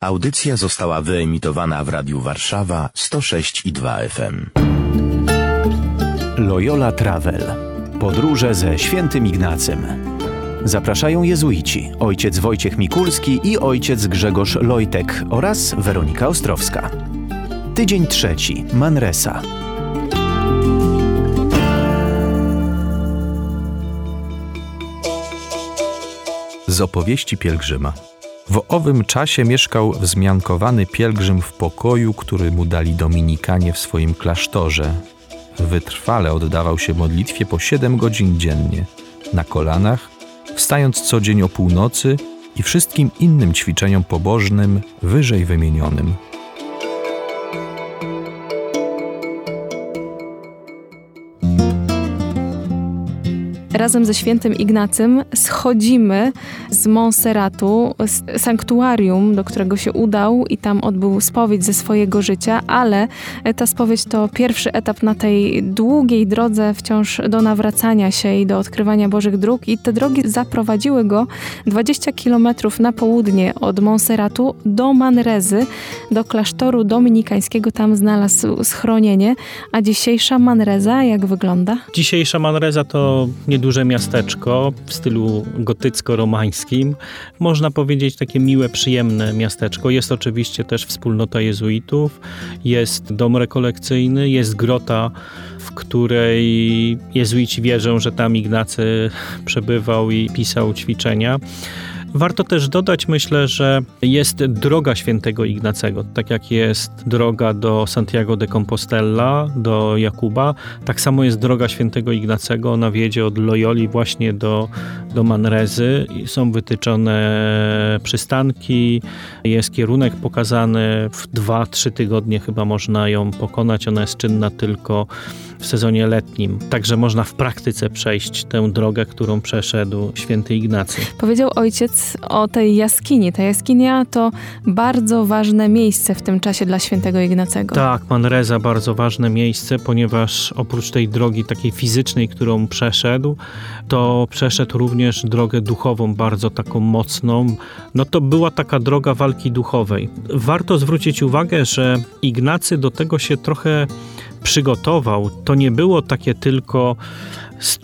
Audycja została wyemitowana w Radiu Warszawa 106 i 2 FM. Loyola Travel. Podróże ze świętym Ignacym. Zapraszają jezuici, ojciec Wojciech Mikulski i ojciec Grzegorz Lojtek oraz Weronika Ostrowska. Tydzień trzeci, Manresa. Z opowieści pielgrzyma. W owym czasie mieszkał wzmiankowany pielgrzym w pokoju, który mu dali dominikanie w swoim klasztorze. Wytrwale oddawał się modlitwie po siedem godzin dziennie, na kolanach, wstając co dzień o północy i wszystkim innym ćwiczeniom pobożnym wyżej wymienionym. Razem ze świętym Ignacym schodzimy z Monserratu, z sanktuarium, do którego się udał i tam odbył spowiedź ze swojego życia, ale ta spowiedź to pierwszy etap na tej długiej drodze wciąż do nawracania się i do odkrywania Bożych dróg i te drogi zaprowadziły go 20 kilometrów na południe od Monserratu do Manrezy, do klasztoru dominikańskiego. Tam znalazł schronienie, a dzisiejsza Manreza jak wygląda? Dzisiejsza Manreza to niedużo duże miasteczko w stylu gotycko-romańskim. Można powiedzieć takie miłe, przyjemne miasteczko. Jest oczywiście też wspólnota jezuitów, jest dom rekolekcyjny, jest grota, w której jezuici wierzą, że tam Ignacy przebywał i pisał ćwiczenia. Warto też dodać, myślę, że jest droga świętego Ignacego, tak jak jest droga do Santiago de Compostela, do Jakuba, tak samo jest droga świętego Ignacego, ona wiedzie od Loyoli właśnie do, do Manrezy. Są wytyczone przystanki, jest kierunek pokazany, w 2-3 tygodnie chyba można ją pokonać, ona jest czynna tylko w sezonie letnim. Także można w praktyce przejść tę drogę, którą przeszedł święty Ignacy. Powiedział ojciec o tej jaskini. Ta jaskinia to bardzo ważne miejsce w tym czasie dla świętego Ignacego. Tak, Manreza bardzo ważne miejsce, ponieważ oprócz tej drogi takiej fizycznej, którą przeszedł, to przeszedł również drogę duchową, bardzo taką mocną. No to była taka droga walki duchowej. Warto zwrócić uwagę, że Ignacy do tego się trochę przygotował, to nie było takie tylko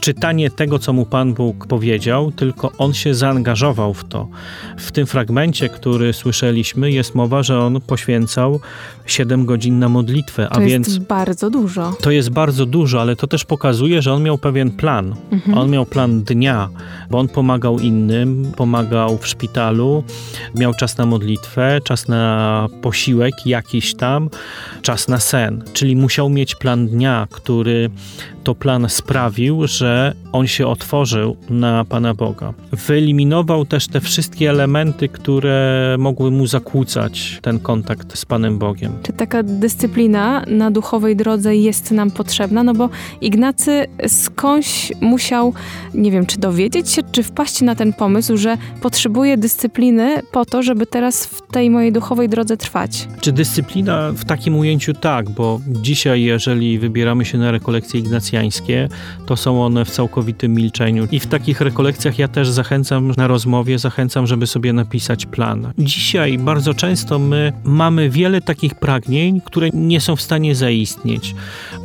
czytanie tego, co mu Pan Bóg powiedział, tylko on się zaangażował w to. W tym fragmencie, który słyszeliśmy, jest mowa, że on poświęcał 7 godzin na modlitwę. To a więc jest bardzo dużo. To jest bardzo dużo, ale to też pokazuje, że on miał pewien plan. Mhm. On miał plan dnia, bo on pomagał innym, pomagał w szpitalu, miał czas na modlitwę, czas na posiłek jakiś tam, czas na sen. Czyli musiał mieć plan dnia, który to plan sprawił, że on się otworzył na Pana Boga. Wyeliminował też te wszystkie elementy, które mogły mu zakłócać ten kontakt z Panem Bogiem. Czy taka dyscyplina na duchowej drodze jest nam potrzebna? No bo Ignacy skądś musiał, nie wiem, czy dowiedzieć się, czy wpaść na ten pomysł, że potrzebuje dyscypliny po to, żeby teraz w tej mojej duchowej drodze trwać. Czy dyscyplina w takim ujęciu tak, bo dzisiaj, jeżeli wybieramy się na rekolekcje to są one w całkowitym milczeniu. I w takich rekolekcjach ja też zachęcam na rozmowie, zachęcam, żeby sobie napisać plan. Dzisiaj bardzo często my mamy wiele takich pragnień, które nie są w stanie zaistnieć.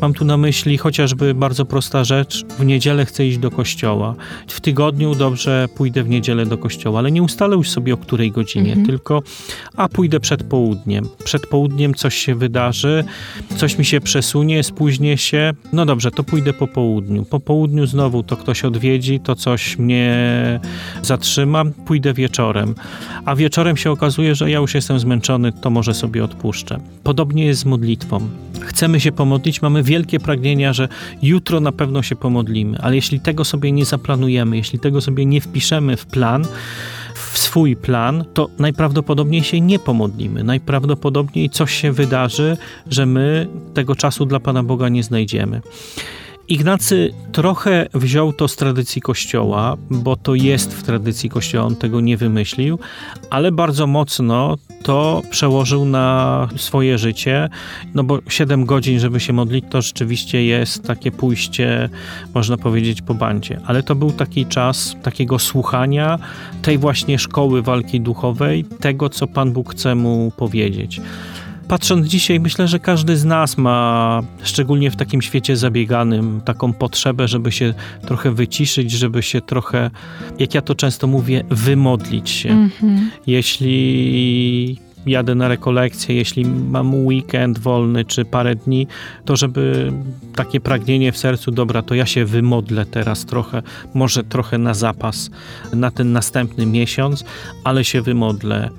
Mam tu na myśli chociażby bardzo prosta rzecz: w niedzielę chcę iść do kościoła. W tygodniu dobrze pójdę w niedzielę do kościoła, ale nie ustalę już sobie o której godzinie, mhm. tylko a pójdę przed południem. Przed południem coś się wydarzy, coś mi się przesunie, spóźnię się. No dobrze, to pójdę po południu. Po południu znowu to ktoś odwiedzi, to coś mnie zatrzyma, pójdę wieczorem. A wieczorem się okazuje, że ja już jestem zmęczony, to może sobie odpuszczę. Podobnie jest z modlitwą. Chcemy się pomodlić, mamy wielkie pragnienia, że jutro na pewno się pomodlimy, ale jeśli tego sobie nie zaplanujemy, jeśli tego sobie nie wpiszemy w plan, w swój plan, to najprawdopodobniej się nie pomodlimy. Najprawdopodobniej coś się wydarzy, że my tego czasu dla Pana Boga nie znajdziemy. Ignacy trochę wziął to z tradycji Kościoła, bo to jest w tradycji Kościoła, on tego nie wymyślił, ale bardzo mocno to przełożył na swoje życie, no bo 7 godzin, żeby się modlić, to rzeczywiście jest takie pójście, można powiedzieć, po bandzie. Ale to był taki czas takiego słuchania tej właśnie szkoły walki duchowej, tego, co Pan Bóg chce mu powiedzieć patrząc dzisiaj, myślę, że każdy z nas ma, szczególnie w takim świecie zabieganym, taką potrzebę, żeby się trochę wyciszyć, żeby się trochę, jak ja to często mówię, wymodlić się. Mhm. Jeśli jadę na rekolekcję, jeśli mam weekend wolny czy parę dni, to żeby takie pragnienie w sercu, dobra, to ja się wymodlę teraz trochę, może trochę na zapas na ten następny miesiąc, ale się wymodlę.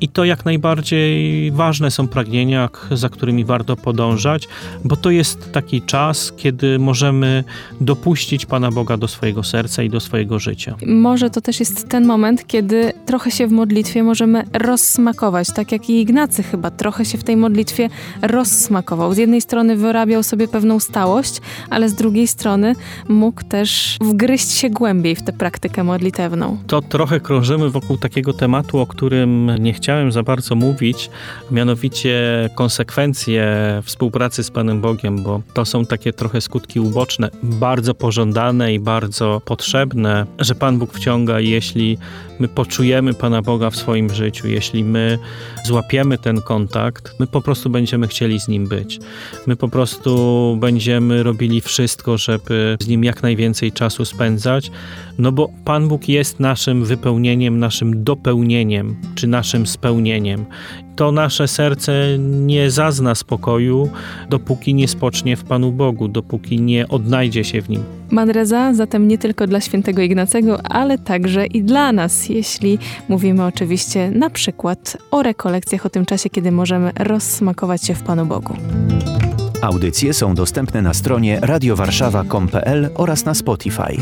I to jak najbardziej ważne są pragnienia, za którymi warto podążać, bo to jest taki czas, kiedy możemy dopuścić Pana Boga do swojego serca i do swojego życia. Może to też jest ten moment, kiedy trochę się w modlitwie możemy rozsmakować, tak jak i Ignacy chyba trochę się w tej modlitwie rozsmakował. Z jednej strony wyrabiał sobie pewną stałość, ale z drugiej strony mógł też wgryźć się głębiej w tę praktykę modlitewną. To trochę krążymy wokół takiego tematu, o którym nie chciałem za bardzo mówić, mianowicie konsekwencje współpracy z Panem Bogiem, bo to są takie trochę skutki uboczne, bardzo pożądane i bardzo potrzebne, że Pan Bóg wciąga, jeśli my poczujemy Pana Boga w swoim życiu, jeśli my złapiemy ten kontakt, my po prostu będziemy chcieli z Nim być. My po prostu będziemy robili wszystko, żeby z Nim jak najwięcej czasu spędzać, no bo Pan Bóg jest naszym wypełnieniem, naszym dopełnieniem, czy naszym spełnieniem. To nasze serce nie zazna spokoju, dopóki nie spocznie w Panu Bogu, dopóki nie odnajdzie się w Nim. Manreza zatem nie tylko dla świętego Ignacego, ale także i dla nas, jeśli mówimy oczywiście na przykład o rekolekcjach, o tym czasie, kiedy możemy rozsmakować się w Panu Bogu. Audycje są dostępne na stronie radiowarszawa.com.pl oraz na Spotify.